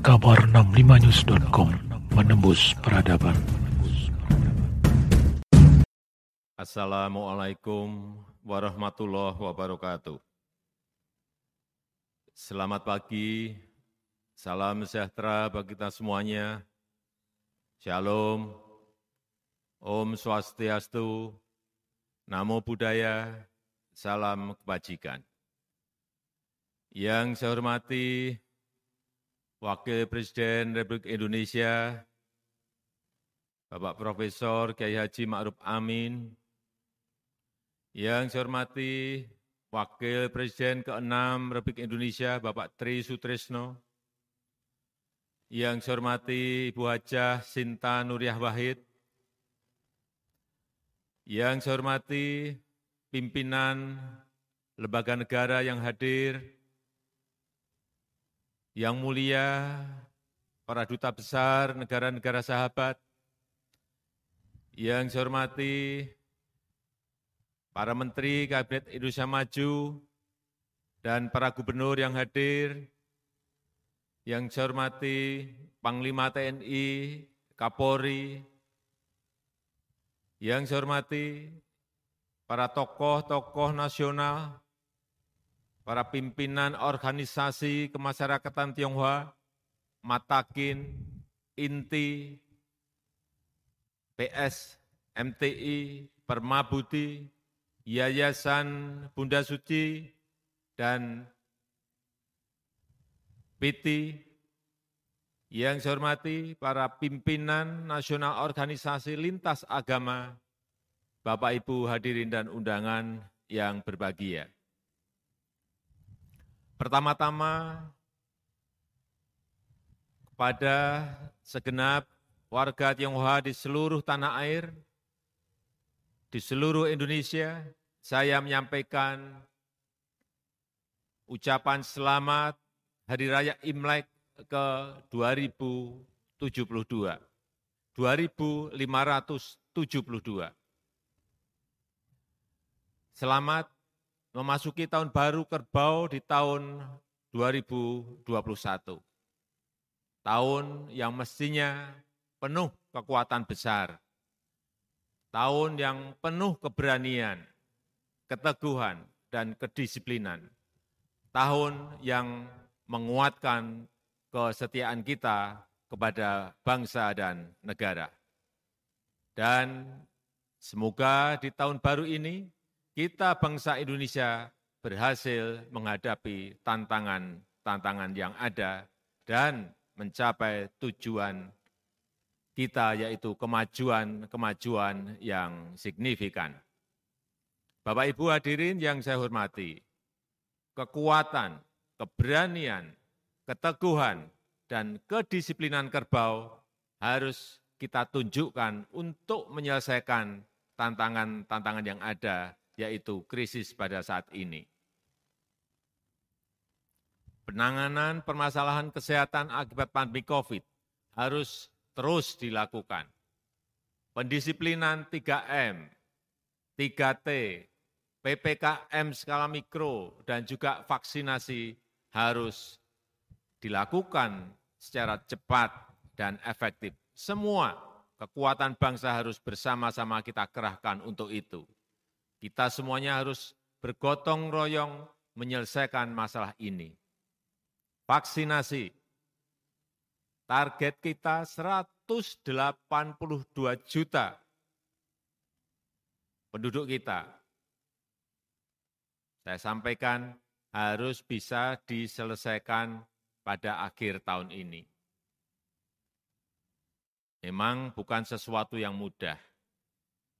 kabar 65news.com menembus peradaban. Assalamualaikum warahmatullahi wabarakatuh. Selamat pagi, salam sejahtera bagi kita semuanya. Shalom, Om Swastiastu, Namo Buddhaya, salam kebajikan. Yang saya hormati Wakil Presiden Republik Indonesia, Bapak Profesor Kiai Haji Ma'ruf Amin, yang saya hormati Wakil Presiden ke-6 Republik Indonesia, Bapak Tri Sutrisno, yang saya hormati Ibu Hajah Sinta Nuriyah Wahid, yang saya hormati pimpinan lembaga negara yang hadir, yang mulia para duta besar negara-negara sahabat, yang saya hormati para menteri Kabinet Indonesia Maju, dan para gubernur yang hadir, yang saya hormati Panglima TNI, Kapolri, yang saya hormati para tokoh-tokoh nasional, para pimpinan organisasi kemasyarakatan Tionghoa, Matakin, Inti, PS, MTI, Permabuti, Yayasan Bunda Suci, dan PT, yang saya hormati para pimpinan nasional organisasi lintas agama, Bapak Ibu hadirin dan undangan yang berbahagia. Pertama-tama, kepada segenap warga Tionghoa di seluruh tanah air, di seluruh Indonesia, saya menyampaikan ucapan selamat Hari Raya Imlek ke 2072, 2572. Selamat memasuki tahun baru kerbau di tahun 2021. Tahun yang mestinya penuh kekuatan besar. Tahun yang penuh keberanian, keteguhan, dan kedisiplinan. Tahun yang menguatkan kesetiaan kita kepada bangsa dan negara. Dan semoga di tahun baru ini kita bangsa Indonesia berhasil menghadapi tantangan-tantangan yang ada dan mencapai tujuan kita yaitu kemajuan-kemajuan yang signifikan. Bapak Ibu hadirin yang saya hormati, kekuatan, keberanian, keteguhan, dan kedisiplinan kerbau harus kita tunjukkan untuk menyelesaikan tantangan-tantangan yang ada, yaitu krisis pada saat ini. Penanganan permasalahan kesehatan akibat pandemi COVID harus terus dilakukan. Pendisiplinan 3M, 3T, PPKM skala mikro, dan juga vaksinasi harus dilakukan secara cepat dan efektif. Semua kekuatan bangsa harus bersama-sama kita kerahkan untuk itu. Kita semuanya harus bergotong royong menyelesaikan masalah ini. Vaksinasi, target kita 182 juta penduduk kita saya sampaikan harus bisa diselesaikan pada akhir tahun ini. Memang bukan sesuatu yang mudah,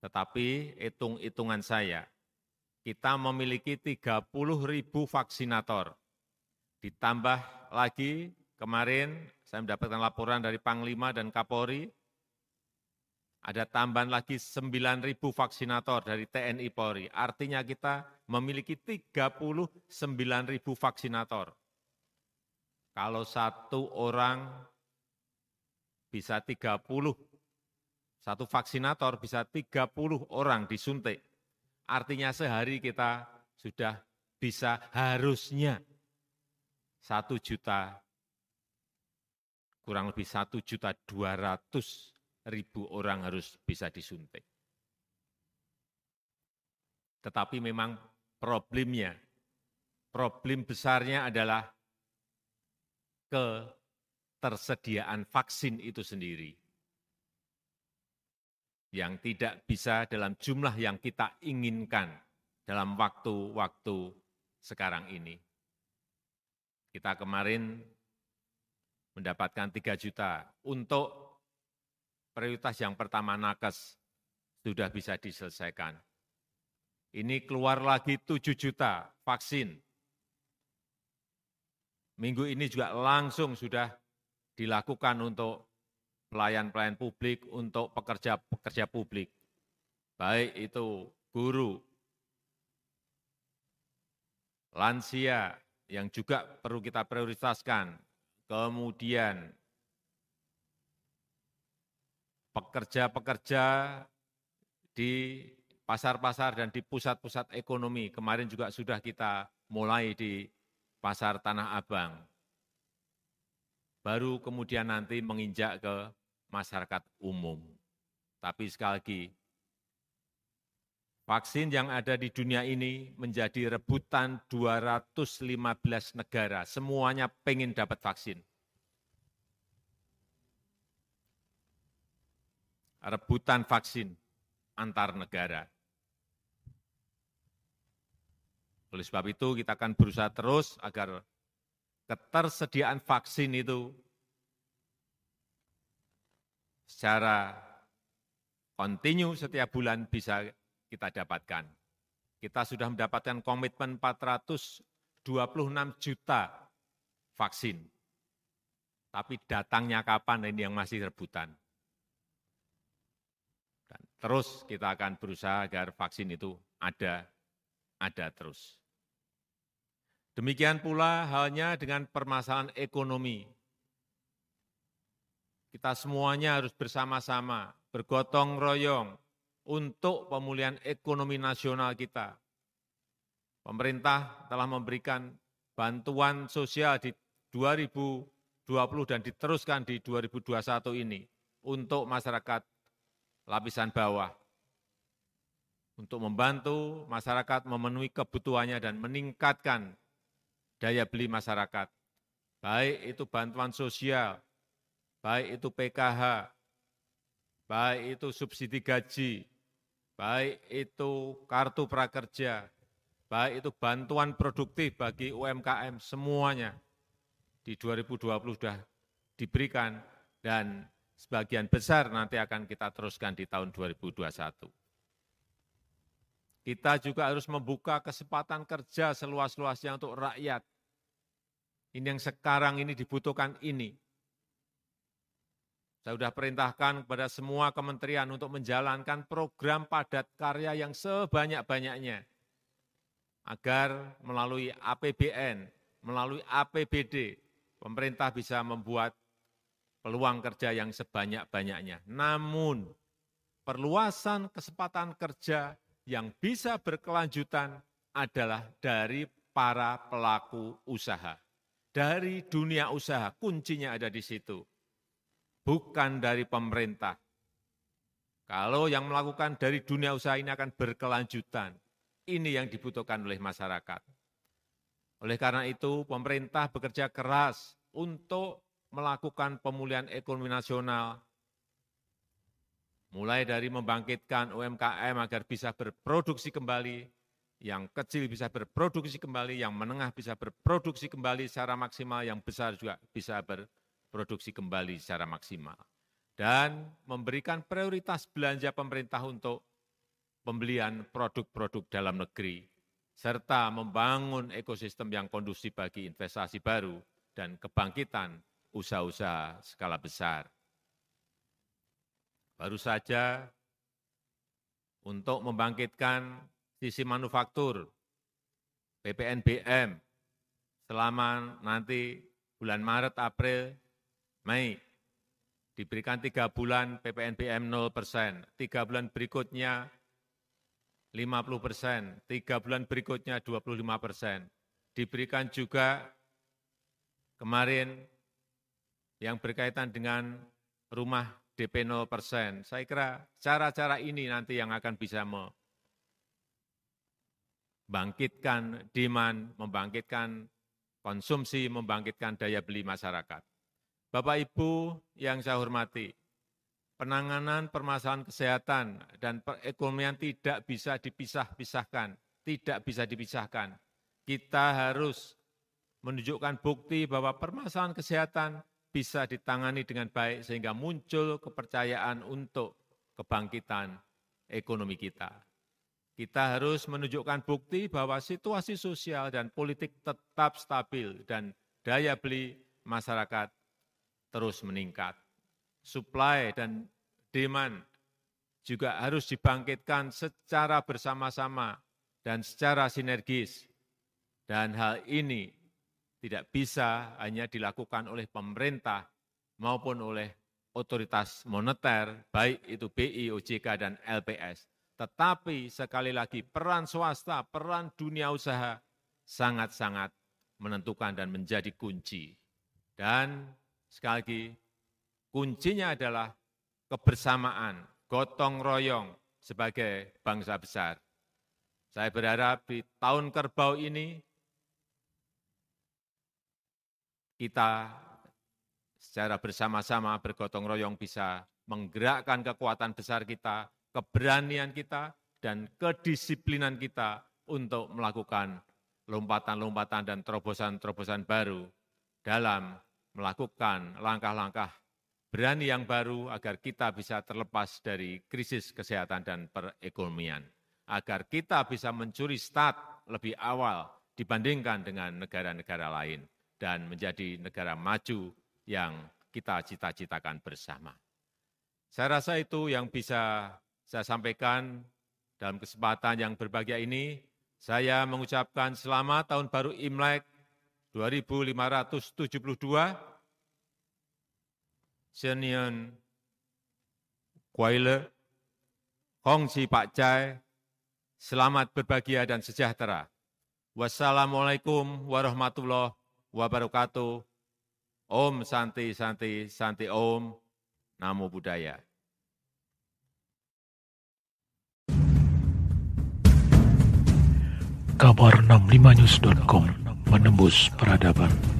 tetapi hitung-hitungan saya, kita memiliki 30 ribu vaksinator. Ditambah lagi kemarin saya mendapatkan laporan dari Panglima dan Kapolri, ada tambahan lagi 9.000 vaksinator dari TNI Polri. Artinya kita memiliki 39.000 vaksinator. Kalau satu orang bisa 30, satu vaksinator bisa 30 orang disuntik. Artinya sehari kita sudah bisa harusnya satu juta kurang lebih 1 juta 200 ribu orang harus bisa disuntik. Tetapi memang problemnya, problem besarnya adalah ketersediaan vaksin itu sendiri yang tidak bisa dalam jumlah yang kita inginkan dalam waktu-waktu sekarang ini. Kita kemarin mendapatkan 3 juta untuk prioritas yang pertama nakes sudah bisa diselesaikan. Ini keluar lagi 7 juta vaksin. Minggu ini juga langsung sudah dilakukan untuk pelayan-pelayan publik, untuk pekerja-pekerja publik, baik itu guru, lansia yang juga perlu kita prioritaskan, kemudian pekerja-pekerja di pasar-pasar dan di pusat-pusat ekonomi. Kemarin juga sudah kita mulai di pasar Tanah Abang. Baru kemudian nanti menginjak ke masyarakat umum. Tapi sekali lagi, vaksin yang ada di dunia ini menjadi rebutan 215 negara. Semuanya pengen dapat vaksin. Rebutan vaksin antar negara. Oleh sebab itu kita akan berusaha terus agar ketersediaan vaksin itu secara kontinu setiap bulan bisa kita dapatkan. Kita sudah mendapatkan komitmen 426 juta vaksin. Tapi datangnya kapan ini yang masih rebutan. Dan terus kita akan berusaha agar vaksin itu ada, ada terus. Demikian pula halnya dengan permasalahan ekonomi kita semuanya harus bersama-sama, bergotong royong untuk pemulihan ekonomi nasional kita. Pemerintah telah memberikan bantuan sosial di 2020 dan diteruskan di 2021 ini untuk masyarakat lapisan bawah. Untuk membantu masyarakat memenuhi kebutuhannya dan meningkatkan daya beli masyarakat. Baik itu bantuan sosial, baik itu PKH, baik itu subsidi gaji, baik itu kartu prakerja, baik itu bantuan produktif bagi UMKM, semuanya di 2020 sudah diberikan dan sebagian besar nanti akan kita teruskan di tahun 2021. Kita juga harus membuka kesempatan kerja seluas-luasnya untuk rakyat. Ini yang sekarang ini dibutuhkan ini. Saya sudah perintahkan kepada semua kementerian untuk menjalankan program padat karya yang sebanyak-banyaknya. Agar melalui APBN, melalui APBD, pemerintah bisa membuat peluang kerja yang sebanyak-banyaknya. Namun, perluasan kesempatan kerja yang bisa berkelanjutan adalah dari para pelaku usaha. Dari dunia usaha, kuncinya ada di situ bukan dari pemerintah. Kalau yang melakukan dari dunia usaha ini akan berkelanjutan. Ini yang dibutuhkan oleh masyarakat. Oleh karena itu, pemerintah bekerja keras untuk melakukan pemulihan ekonomi nasional, mulai dari membangkitkan UMKM agar bisa berproduksi kembali, yang kecil bisa berproduksi kembali, yang menengah bisa berproduksi kembali secara maksimal, yang besar juga bisa berproduksi produksi kembali secara maksimal. Dan memberikan prioritas belanja pemerintah untuk pembelian produk-produk dalam negeri, serta membangun ekosistem yang kondusif bagi investasi baru dan kebangkitan usaha-usaha skala besar. Baru saja untuk membangkitkan sisi manufaktur, PPNBM, selama nanti bulan Maret, April Mei, diberikan tiga bulan PPNBM 0 persen, tiga bulan berikutnya 50 persen, tiga bulan berikutnya 25 persen. Diberikan juga kemarin yang berkaitan dengan rumah DP 0 persen. Saya kira cara-cara ini nanti yang akan bisa membangkitkan demand, membangkitkan konsumsi, membangkitkan daya beli masyarakat. Bapak Ibu yang saya hormati, penanganan permasalahan kesehatan dan perekonomian tidak bisa dipisah-pisahkan, tidak bisa dipisahkan. Kita harus menunjukkan bukti bahwa permasalahan kesehatan bisa ditangani dengan baik sehingga muncul kepercayaan untuk kebangkitan ekonomi kita. Kita harus menunjukkan bukti bahwa situasi sosial dan politik tetap stabil dan daya beli masyarakat terus meningkat supply dan demand juga harus dibangkitkan secara bersama-sama dan secara sinergis. Dan hal ini tidak bisa hanya dilakukan oleh pemerintah maupun oleh otoritas moneter, baik itu BI, OJK, dan LPS. Tetapi sekali lagi peran swasta, peran dunia usaha sangat-sangat menentukan dan menjadi kunci. Dan sekali lagi Kuncinya adalah kebersamaan, gotong royong sebagai bangsa besar. Saya berharap di tahun kerbau ini kita secara bersama-sama bergotong royong bisa menggerakkan kekuatan besar kita, keberanian kita, dan kedisiplinan kita untuk melakukan lompatan-lompatan dan terobosan-terobosan baru dalam melakukan langkah-langkah berani yang baru agar kita bisa terlepas dari krisis kesehatan dan perekonomian, agar kita bisa mencuri start lebih awal dibandingkan dengan negara-negara lain dan menjadi negara maju yang kita cita-citakan bersama. Saya rasa itu yang bisa saya sampaikan dalam kesempatan yang berbahagia ini. Saya mengucapkan selamat tahun baru Imlek 2572 Shenian Kuailer, Kongsi Pak Jai, selamat berbahagia dan sejahtera. Wassalamualaikum warahmatullahi wabarakatuh. Om Santi Santi Santi Om Namo Buddhaya. Kabar 65news.com menembus peradaban.